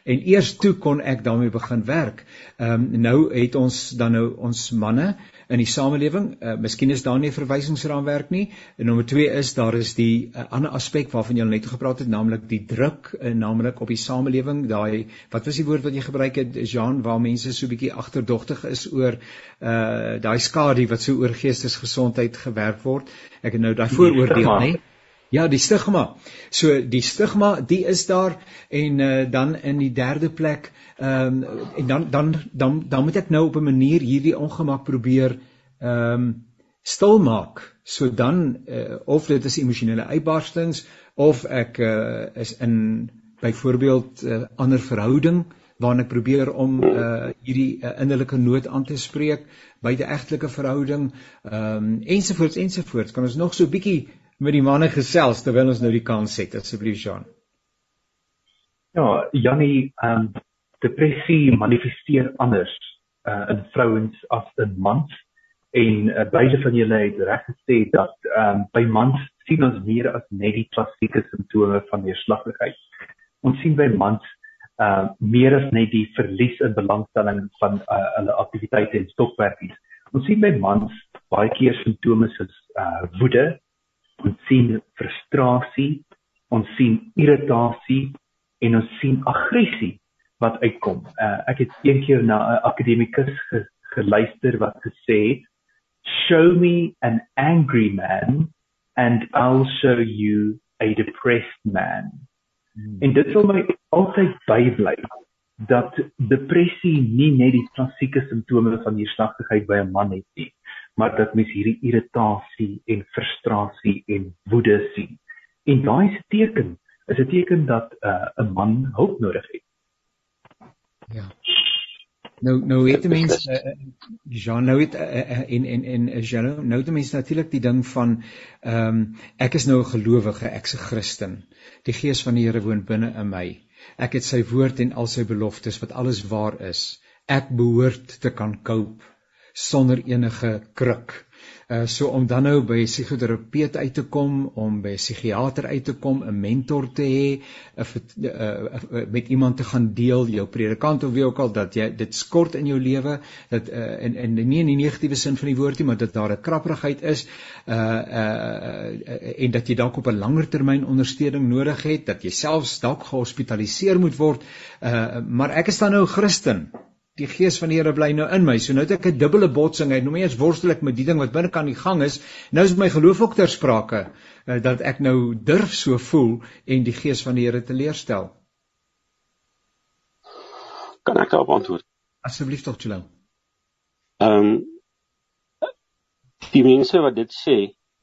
En eers toe kon ek daarmee begin werk. Ehm um, nou het ons dan nou ons manne in die samelewing, uh, miskien is daar nie 'n verwysingsraamwerk nie. En nommer 2 is daar is die uh, ander aspek waarvan jy net gepraat het, naamlik die druk, uh, naamlik op die samelewing, daai wat was die woord wat jy gebruik het, Jean, waar mense so bietjie agterdogtig is oor uh daai skadu wat so oor geestesgesondheid gewerk word. Ek het nou daai vooroordeel, nê? Nee? Ja, die stigma. So die stigma, die is daar en uh, dan in die derde plek ehm um, en dan dan dan dan moet ek nou op 'n manier hierdie ongemak probeer ehm um, stil maak. So dan uh, of dit is emosionele uitbarstings of ek uh, is in byvoorbeeld 'n uh, ander verhouding waarin ek probeer om uh, hierdie uh, innerlike nood aan te spreek die egtelike verhouding ehm um, ensovoorts ensovoorts kan ons nog so bietjie met die manne gesels terwyl ons nou die kans het asseblief Jean. Ja, Jannie, ehm um, depressie manifesteer anders uh, in vrouens as in mans en uh, beide van julle het reg gesê dat um, by mans sien ons meer as net die klassieke simptome van neerslagtigheid. Ons sien by mans uh meer as net die verlies in belangstelling van uh, hulle aktiwiteite en stokwerkies. Ons sien by mans baie keer simptome soos uh woede, ons sien frustrasie, ons sien irritasie en ons sien aggressie wat uitkom. Uh ek het een keer na 'n akademikus ge, geluister wat gesê het show me an angry man and I'll show you a depressed man. Hmm. En dit sal my altyd bybly dat depressie nie net die klassieke simptome van neerslagtigheid by 'n man het nie, maar dat mens hierdie irritasie en frustrasie en woede sien. En daai 'n teken, is 'n teken dat uh, 'n uh, man hulp nodig het. Ja. Nou nou weet mense uh, ja nou het uh, en en en jy nou het mense natuurlik die ding van ehm um, ek is nou 'n gelowige, ek's 'n Christen. Die gees van die Here woon binne in my. Ek het sy woord en al sy beloftes wat alles waar is. Ek behoort te kan koop sonder enige kruk. Uh so om dan nou by 'n psigoterapeut uit te kom, om by 'n psigiater uit te kom, 'n mentor te hê, of uh, uh, met iemand te gaan deel, jou predikant of wie ook al dat jy dit skort in jou lewe, dat uh en en nie in die negatiewe sin van die woord nie, maar dat daar 'n krapperigheid is, uh uh en dat jy dalk op 'n langer termyn ondersteuning nodig het, dat jy selfs dalk gehospitaliseer moet word. Uh maar ek is dan nou 'n Christen die gees van die Here bly nou in my. So nou het ek 'n dubbele botsing. Hy noem eers worstel ek met die ding wat binne kan die gang is. Nou is my geloof ook ter sprake uh, dat ek nou durf so voel en die gees van die Here teleurstel. Kan ek daarop antwoord? Asseblief tog, Julo. Ehm um, die mense wat dit sê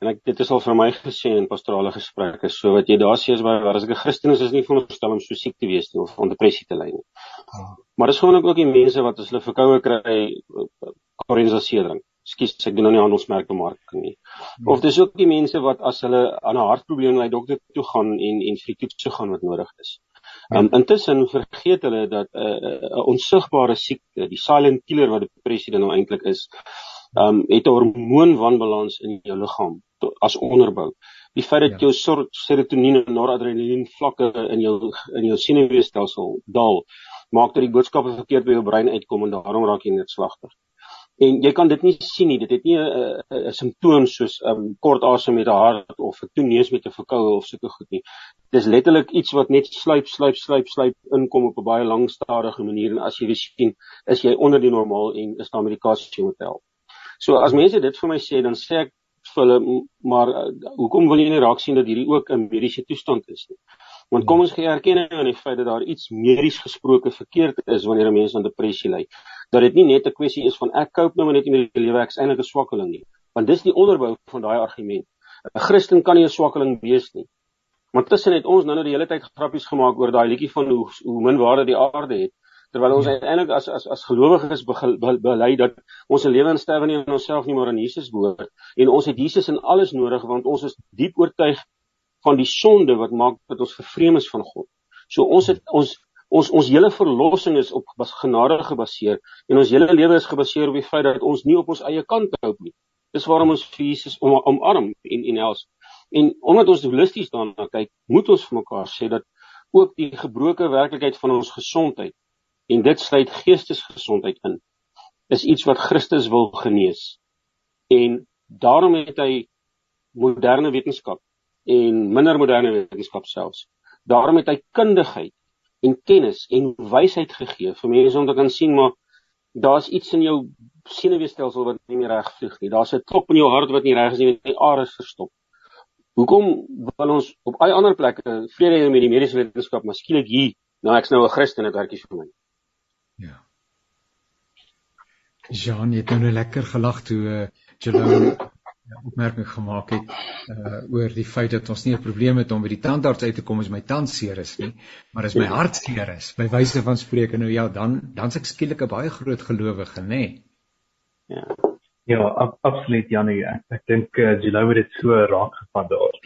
en ek dit is al vir my gesê in pastorale gesprekke so wat jy daar sê is baie waar as ek 'n Christen is is nie veronderstel om so siek te wees nie of van depressie te ly nie. Oh. Maar dis gewoonlik ook die mense wat as hulle verkoue kry korenzasee drink. Skus ek doen nou nie handelsmerkbemarking nie. Hmm. Of dis ook die mense wat as hulle aan 'n hartprobleem by dokter toe gaan en en vir die toets gaan wat nodig is. Um, intussen vergeet hulle dat 'n uh, uh, onsigbare siekte, die silent killer wat depressie dan nou eintlik is, um, het 'n hormoonwanbalans in jou liggaam as onderbou. Die feit dat ja. jou serotonien en noradrenalien vlakke in jou in jou senuweestelsel daal, maak dat die boodskappe verkeerd by jou brein uitkom en daarom raak jy neerslagtig. En jy kan dit nie sien nie. Dit het nie 'n simptoom soos 'n um, kort asem met 'n hart of 'n toeneus met 'n verkoue of sulke goed nie. Dis letterlik iets wat net sluip, sluip, sluip, sluip inkom op 'n baie lang stadige manier en as jy weer sien, is jy onder die normaal en is daar medikasie moet help. So as mense dit vir my sê, dan sê ek vir hulle maar uh, hoekom wil jy nie raak sien dat hierdie ook 'n mediese toestand is nie? Want kom ons gee erkenning aan die feit dat daar iets medies gesproke verkeerd is wanneer 'n mens aan depressie ly. Dat dit nie net 'n kwessie is van ek cope nou net met die lewe ek is eintlik 'n swakkeling nie. Want dis die onderbou van daai argument. 'n Christen kan nie 'n swakkeling wees nie. Maar tussen het ons nou nou die hele tyd grappies gemaak oor daai liedjie van hoe hoe min waarde die aarde het terwyl ons eintlik as as as gelowiges bely dat ons lewe en sterwe nie aan onsself nie maar aan Jesus behoort en ons het Jesus in alles nodig want ons is diep oortuig van die sonde wat maak dat ons vervreem is van God. So ons het ons ons ons hele verlossing is op genade gebaseer en ons hele lewe is gebaseer op die feit dat ons nie op ons eie kant hou nie. Dis waarom ons vir Jesus om, omarm en en els. En omdat ons holisties daarna kyk, moet ons vir mekaar sê dat ook die gebroke werklikheid van ons gesondheid en dit sluit geestesgesondheid in. Is iets wat Christus wil genees. En daarom het hy moderne wetenskap en minder moderne wetenskap selfs. Daarom het hy kundigheid en kennis en wysheid gegee vir mense om te kan sien maar daar's iets in jou senuweestelsel wat nie meer reg vlieg nie. Daar's 'n klop in jou hart wat nie reg is nie die are is verstop. Hoekom wil ons op al die ander plekke vrede hê met die mediese wetenskap maar skielik hier nou ek's nou 'n Christen dit werk nie vir my Ja. Jean het nou lekker gelag toe uh, Jerome 'n opmerking gemaak het uh oor die feit dat ons nie 'n probleem het om by die tandarts uit te kom as my tand seer is nie, maar as my hart seer is, by wyse van spreuke nou ja, dan dan's ek skielik 'n baie groot gelowige, nê? Nee. Ja. Ja, ab, absoluut Janie. Ek, ek dink uh, Jerome het dit so raak gevat daar.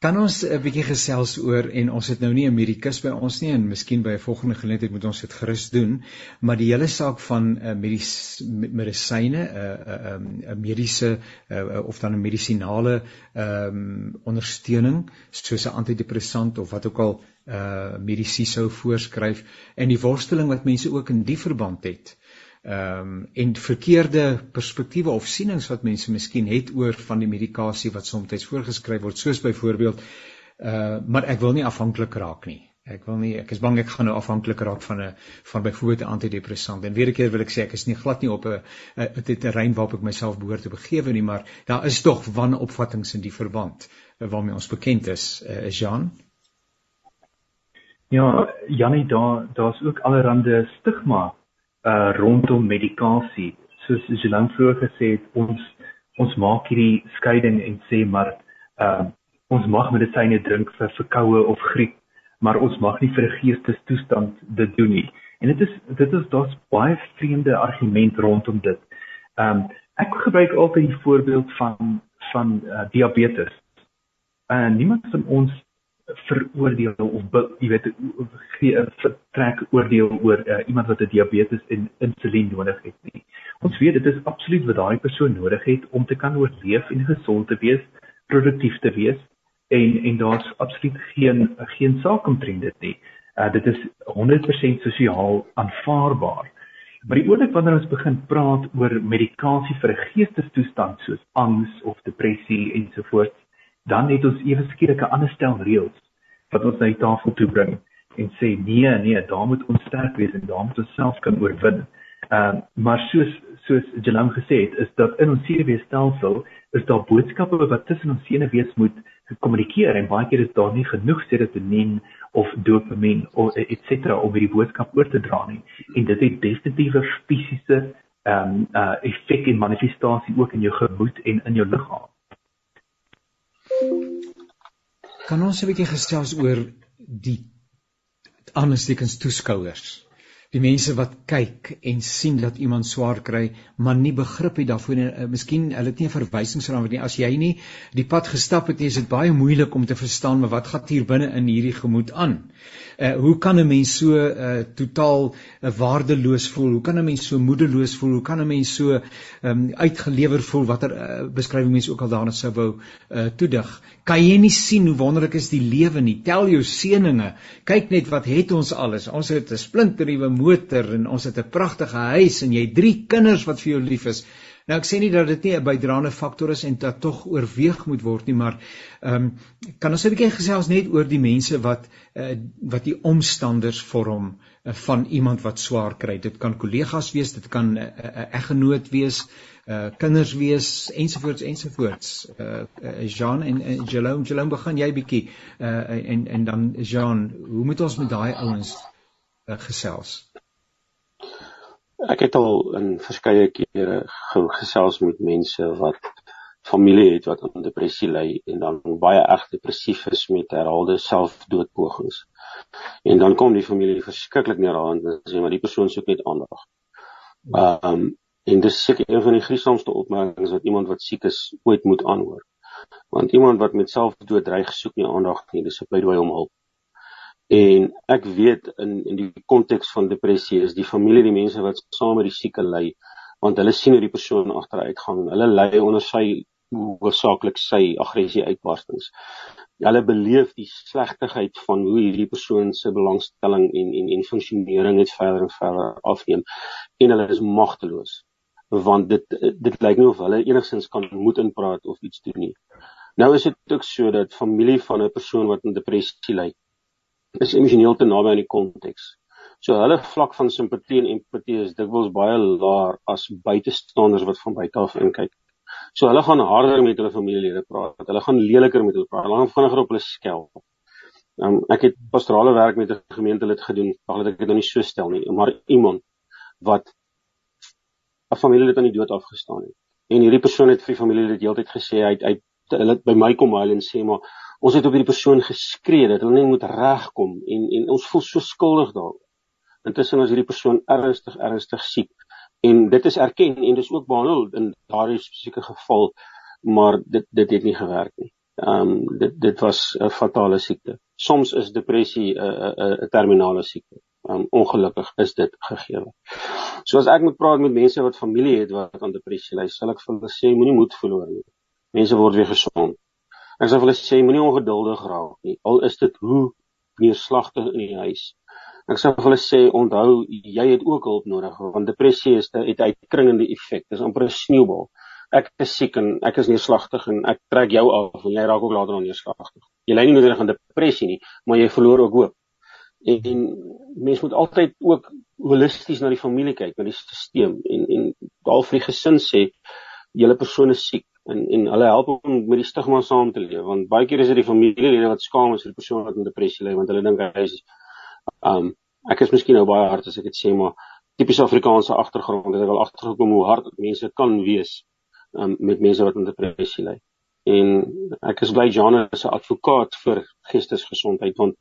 Kan ons 'n bietjie gesels oor en ons het nou nie 'n medikus by ons nie en miskien by 'n volgende geleentheid moet ons dit gerus doen, maar die hele saak van 'n uh, medies medisyne, 'n uh, 'n uh, 'n mediese uh, of dan 'n medisinale ehm um, ondersteuning soos 'n antidepressant of wat ook al uh medisyne sou voorskryf en die worsteling wat mense ook in die verband het ehm um, en verkeerde perspektiewe of sienings wat mense miskien het oor van die medikasie wat soms voorgeskryf word soos byvoorbeeld uh maar ek wil nie afhanklik raak nie. Ek wil nie ek is bang ek gaan nou afhanklik raak van 'n van byvoorbeeld 'n antidepressant. En weer 'n keer wil ek sê ek is nie glad nie op 'n 'n terrein waarop ek myself behoort te begewe nie, maar daar is tog wanopvattinge in die verband uh, waarmee ons bekend is. Uh, Jan? Ja, Janie, daar daar's ook allerlei stigma uh rondom medikasie. Soos Jelan vroeër gesê het, ons ons maak hierdie skeiding en sê maar uh ons mag medisyne drink vir verkoue of griep, maar ons mag nie vir 'n geestestoestand dit doen nie. En dit is dit is daar's baie vreemde argument rondom dit. Um ek gebruik altyd die voorbeeld van van uh, diabetes. En uh, niemand van ons veroordeel of jy weet gee 'n vertrek oordeel oor uh, iemand wat 'n diabetes en insulien nodig het nie. Ons weet dit is absoluut wat daai persoon nodig het om te kan oorleef en gesond te wees, produktief te wees en en daar's absoluut geen geen saak omtrent dit nie. Uh, dit is 100% sosiaal aanvaarbaar. Maar die oomblik wanneer ons begin praat oor medikasie vir 'n geestesstoestand soos angs of depressie ensovoorts dan het ons ewe skielik 'n ander stel reëls wat ons na die tafel toe bring en sê nee nee daar moet ons sterk wees en daar moet ons self kan oorwin. Ehm uh, maar soos soos Jelan gesê het is dat in ons senuweestelsel is daar boodskappe wat tussen ons senuwees moet gekommunikeer en baie keer is daar nie genoeg serotonien of dopamien of et cetera om hierdie boodskap oor te dra nie en dit het definitiewe fisiese ehm um, uh, effek en manifestasie ook in jou gemoed en in jou liggaam. Kan ons 'n bietjie gesels oor die aanstekens toeskouers? Die mense wat kyk en sien dat iemand swaar kry, maar nie begrip het daarvoor nie. Uh, miskien hulle het nie 'n verwysingsraam nie. As jy nie die pad gestap het nie, is dit baie moeilik om te verstaan maar wat gaan hier binne in hierdie gemoed aan. Uh hoe kan 'n mens so uh totaal uh, waardeloos voel? Hoe kan 'n mens so moedeloos voel? Hoe kan 'n mens so um uitgelewer voel watter uh, beskrywing mense ook al daarna sou wou uh toedig? Kan jy nie sien hoe wonderlik is die lewe nie? Tel jou seëninge. Kyk net wat het ons alles. Ons het 'n splinternuwe motor en ons het 'n pragtige huis en jy het drie kinders wat vir jou lief is. Nou ek sê nie dat dit nie 'n bydraende faktor is en dat tog oorweeg moet word nie, maar ehm um, kan ons 'n bietjie gesels net oor die mense wat uh, wat die omstanders vorm uh, van iemand wat swaar kry. Dit kan kollegas wees, dit kan 'n uh, uh, eggenoot wees, uh kinders wees ensovoorts ensovoorts. Uh, Jean en uh, Jerome, Jerome begin jy bietjie uh en en dan Jean, hoe moet ons met daai ouens uh, gesels? Ek het al in verskeie kere gesels met mense wat familie het wat aan depressie ly en dan baie erg depressief is met herhaalde selfdoodpogings. En dan kom die familie verskriklik neer aan en sê maar die persoon soek net aandag. Ehm um, en dis seker een van die gruisamste opmerkings wat iemand wat siek is ooit moet aanhoor. Want iemand wat met selfdood dreig soek nie aandag nie, dis 'n pleidooi om hulp. En ek weet in in die konteks van depressie is die familie die mense wat saam met die sieke ly want hulle sien hoe die persoon agteruit gaan. Hulle ly onder sy hoofsaaklik sy aggressie uitbarstings. Hulle beleef die slegtigheid van hoe hierdie persoon se belangstelling en en en funksionering net verder en verder afneem en hulle is magteloos want dit dit lyk nie of hulle enigsins kan moed inpraat of iets doen nie. Nou is dit ook so dat familie van 'n persoon wat in depressie ly is emosioneel te naby aan die konteks. So hulle vlak van simpatie en empatie is dikwels baie laer as buitestanders wat van buite af inkyk. So hulle gaan harder met hulle familielede praat. Hulle gaan leliker met hulle praat. Hulle gaan vinniger op hulle skel. Um, ek het pastorale werk met 'n gemeente lid gedoen, al het ek dit nou nie so stel nie, maar iemand wat 'n familielid aan die dood afgestaan het. En hierdie persoon het vir die familielid heeltyd gesê hy hy hulle by my kom huil en sê maar ons het op hierdie persoon geskree dat hulle nie moet regkom en en ons voel so skuldig daaroor. Intussen is hierdie persoon ernstig ernstig siek en dit is erken en dis ook behandel in daardie spesifieke geval maar dit dit het nie gewerk nie. Ehm um, dit dit was 'n fatale siekte. Soms is depressie 'n 'n terminale siekte. Um, ongelukkig is dit gegee. So as ek moet praat met mense wat familie het wat aan depressie ly, sal ek vir hulle sê moenie moed verloor nie. Mense word weer gesond. Ek sal vir hulle sê moenie ongeduldig raak nie. Al is dit hoe neerslagtig in die huis. Ek sal vir hulle sê onthou jy het ook hulp nodig want depressie is 'n uitkringende effek. Dit is amper 'n sneeubal. Ek is siek en ek is neerslagtig en ek trek jou af en jy raak ook later neerslagtig. Jy ly nie noodwendig aan depressie nie, maar jy verloor ook hoop. En, en mens moet altyd ook holisties na die familie kyk, na die stelsel en en daal vir die gesin sê julle persoon is siek en en hulle help hom met die stigma saam te leef want baie keer is dit die familielede wat skaam is vir die persoon wat in depressie ly want hulle dink hy is um ek is miskien nou baie hard as ek dit sê maar tipies Afrikaanse agtergrond het ek al agtergekom hoe hard mense kan wees um met mense wat in depressie ly en ek is bly Jan is 'n advokaat vir geestesgesondheid want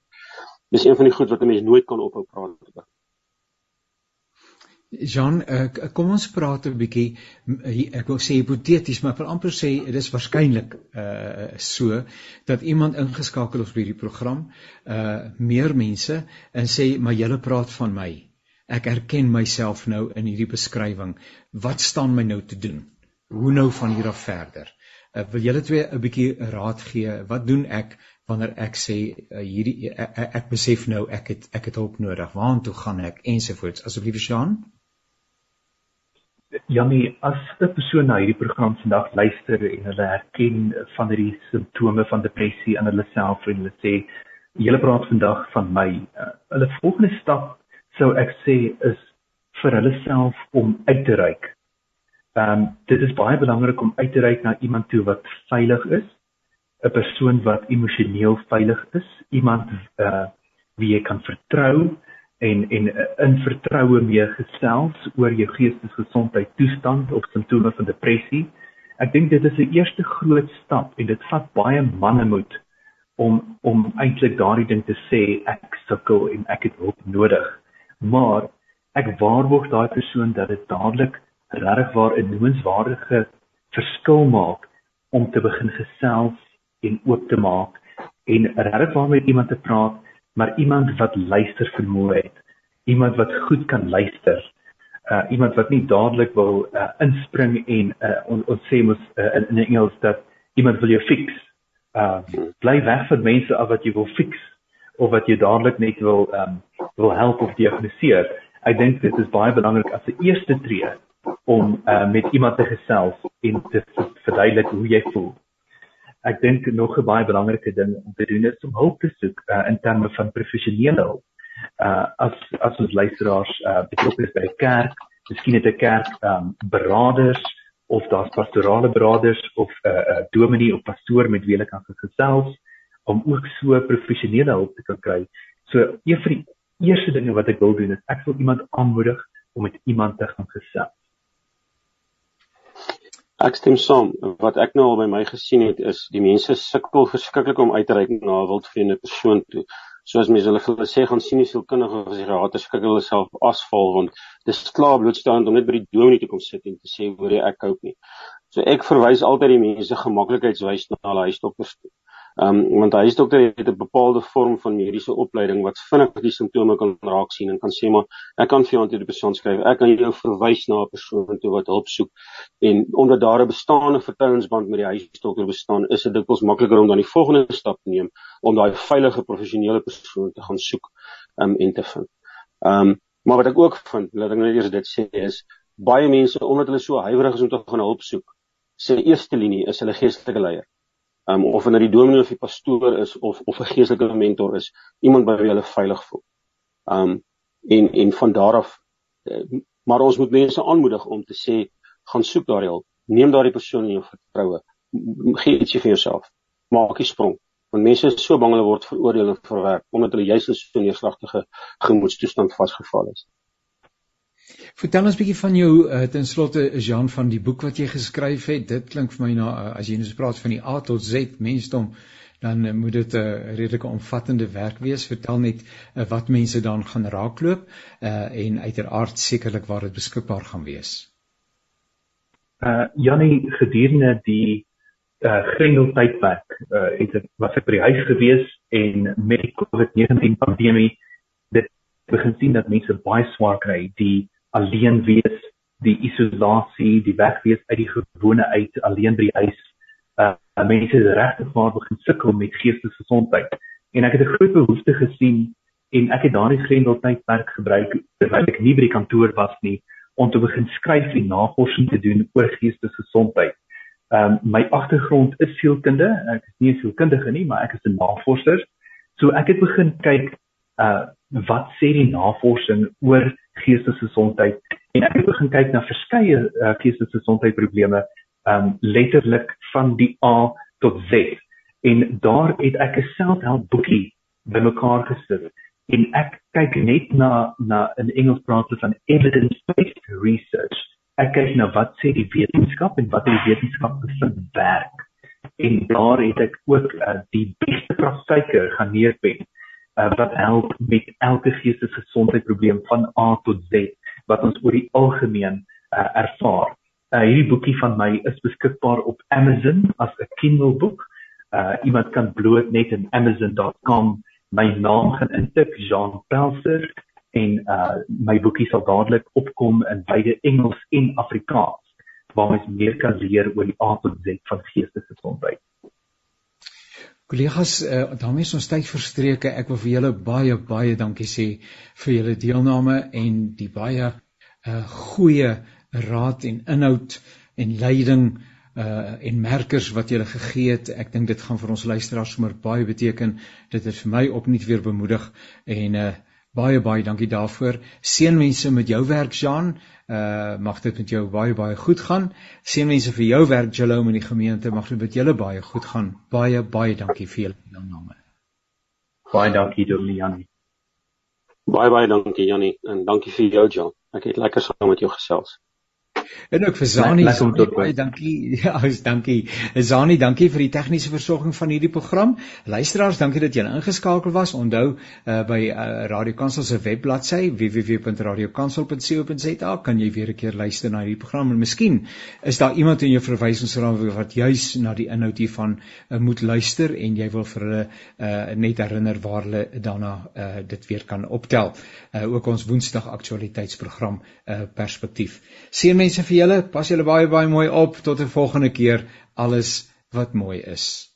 dis een van die goed wat 'n mens nooit kan ophou praat oor Jean, ek, kom ons praat 'n bietjie ek wil sê hipoteties, maar ek wil amper sê dit is waarskynlik uh so dat iemand ingeskakel is by hierdie program, uh meer mense en sê maar julle praat van my. Ek erken myself nou in hierdie beskrywing. Wat staan my nou te doen? Hoe nou van hier af verder? Uh, wil julle twee 'n bietjie raad gee? Wat doen ek wanneer ek sê uh, hierdie ek, ek besef nou ek het ek het hulp nodig. Waartoe gaan ek ensovoorts? Asseblief Jean. Jamie, as 'n persoon na hierdie program vandag luister en hulle herken van hierdie simptome van depressie in hulle self en hulle sê julle praat vandag van my, uh, hulle volgende stap sou ek sê is vir hulle self om uit te reik. Ehm um, dit is baie belangrik om uit te reik na iemand toe wat veilig is, 'n persoon wat emosioneel veilig is, iemand uh wie jy kan vertrou en en in vertroue mee gesels oor jou geestesgesondheid toestand of simptome van depressie. Ek dink dit is 'n eerste groot stap en dit vat baie mannemoed om om eintlik daardie ding te sê ek sukkel en ek het hulp nodig. Maar ek waarborg daai persoon dat dit dadelik regtig waar 'n noemenswaardige verskil maak om te begin gesels en oop te maak en regtig waar met iemand te praat maar iemand wat luister vermoë het iemand wat goed kan luister uh iemand wat nie dadelik wil uh inspring en uh ons on, sê mos uh, in, in Engels dat iemand wil jou fix. Uh bly weg van mense af wat jy wil fix of wat jy dadelik net wil um wil help of diagnoseer. Ek dink dit is baie belangrik as 'n eerste tree om uh met iemand te gesels en te verduidelik hoe jy voel ek dink nog 'n baie belangrike ding om te doen is om hulp te soek uh, in terme van professionele hulp. Uh as as ons luisteraars uh betrokke is by 'n kerk, miskien het 'n kerk um beraders of daar's pastorale beraders of 'n uh, uh, dominee of pastoor met wie hulle kan gesels om ook so professionele hulp te kan kry. So een van die eerste dinge wat ek wil doen is ek wil iemand aanmoedig om met iemand te gaan gesels. Ek stem saam. Wat ek nou al by my gesien het is die mense sukkel verskriklik om uit te reik na 'n wildvreemde persoon toe. Soos mense hulle vir sê gaan sien die sielkundige of psigiater skik hulle self asval want dis klaar blootstaand om net by die dominee te kom sit en te sê hoor jy ek koop nie. So ek verwys altyd die mense gemaklikheidswys na hulle huisdokters toe. Ehm um, want hy is dokter het 'n bepaalde vorm van mediese opleiding wat vinnig die simptome kan raak sien en kan sê maar ek kan vir jou antidepressant skryf. Ek kan jou verwys na 'n persoon toe wat hulp soek. En omdat daar 'n bestaande vertrouensband met die huisdokter bestaan, is dit dikwels makliker om dan die volgende stap te neem om daai veilige professionele persoon te gaan soek um, en te vind. Ehm um, maar wat ek ook vind, laat ek net eers dit sê is baie mense omdat hulle so huiwerig is om te gaan hulp soek, sê eerste linie is hulle geestelike leier um, of wanneer die dominee of die pastoor is of of 'n geestelike mentor is, iemand by wie hulle veilig voel. Um en en van daar af uh, maar ons moet mense aanmoedig om te sê gaan soek daardie hulp. Neem daardie persoon in jou vertroue. Gee ietsie vir jouself. Maak 'n sprong. Want mense is so bang hulle word veroordeel en verwerp omdat hulle juis in so 'n neerslagtige gemoedstoestand vasgevall is. Vertel ons 'n bietjie van jou uh, ten slotte Jean van die boek wat jy geskryf het. Dit klink vir my na uh, as jy nou praat van die A tot Z mensdom, dan uh, moet dit 'n uh, redelike omvattende werk wees. Vertel net uh, wat mense dan gaan raakloop uh, en uiteraard sekerlik waar dit beskikbaar gaan wees. Uh Jannie gedurende die uh Grendel tydperk uh het ek was ek by die huis gewees en met die COVID-19 pandemie dit begin sien dat mense baie swaar kry die alleen wees die isolasie die wegwees uit die gewone uit alleen by die huis uh mense is regtig maar begin sukkel met geestesgesondheid en ek het 'n groot behoefte gesien en ek het daardie Grendel tydperk gebruik terwyl ek nie by die kantoor was nie om te begin skryf en navorsing te doen oor geestesgesondheid um, my agtergrond is sielkunde. Ek is nie 'n sielkundige nie, maar ek is 'n navorser. So ek het begin kyk uh wat sê die navorsing oor geestesgesondheid en ek het begin kyk na verskeie uh, geestesgesondheidprobleme ehm um, letterlik van die A tot Z. En daar het ek 'n selfhelp boekie bymekaar gesit en ek kyk net na na in Engels praat hulle van evidence based research ek kyk na wat sê die wetenskap en wat die wetenskap bevind werk. En daar het ek ook uh, die beste praktyke gaan neerpen uh, wat help met elke geestesgesondheidprobleem van A tot Z wat ons oor die algemeen uh, ervaar. Uh, hierdie boekie van my is beskikbaar op Amazon as 'n Kindle boek. Uh, iemand kan bloot net in amazon.com my naam gaan intik Jean Pelser en uh my boekie sal dadelik opkom in beide Engels en Afrikaans waar mens meer kan leer oor die aard en Z van geestesgesondheid. Kollegas, uh, daarmee is ons tyd verstreke. Ek wil vir julle baie baie dankie sê vir julle deelname en die baie uh goeie raad en inhoud en leiding uh en merkers wat julle gegee het. Ek dink dit gaan vir ons luisteraars sommer baie beteken. Dit het vir my opnuut weer bemoedig en uh Baie baie dankie daarvoor. Seënwense met jou werk, Jean. Uh mag dit met jou baie baie goed gaan. Seënwense vir jou werk, Jalome in die gemeente. Mag dit met julle baie goed gaan. Baie baie dankie vir julle deelname. Baie dankie, Dominee Janie. Baie baie dankie, Janie, en dankie vir jou, John. Ek het lekker saam met jou gesels. En ook vir Zani, baie dankie. Ja, dankie. Zani, dankie vir die tegniese versorging van hierdie program. Luisteraars, dankie dat julle ingeskakel was. Onthou uh, by uh, Radio Kansel se webbladsy www.radiokansel.co.za kan jy weer 'n keer luister na hierdie program en miskien is daar iemand in jou verwysingsraam wat juis na die inhoud hiervan uh, moet luister en jy wil vir hulle uh, net herinner waar hulle daarna uh, dit weer kan optel. Uh, ook ons Woensdag aktualiteitsprogram uh, perspektief. Seënmense vir julle. Pas julle baie baie mooi op tot 'n volgende keer. Alles wat mooi is.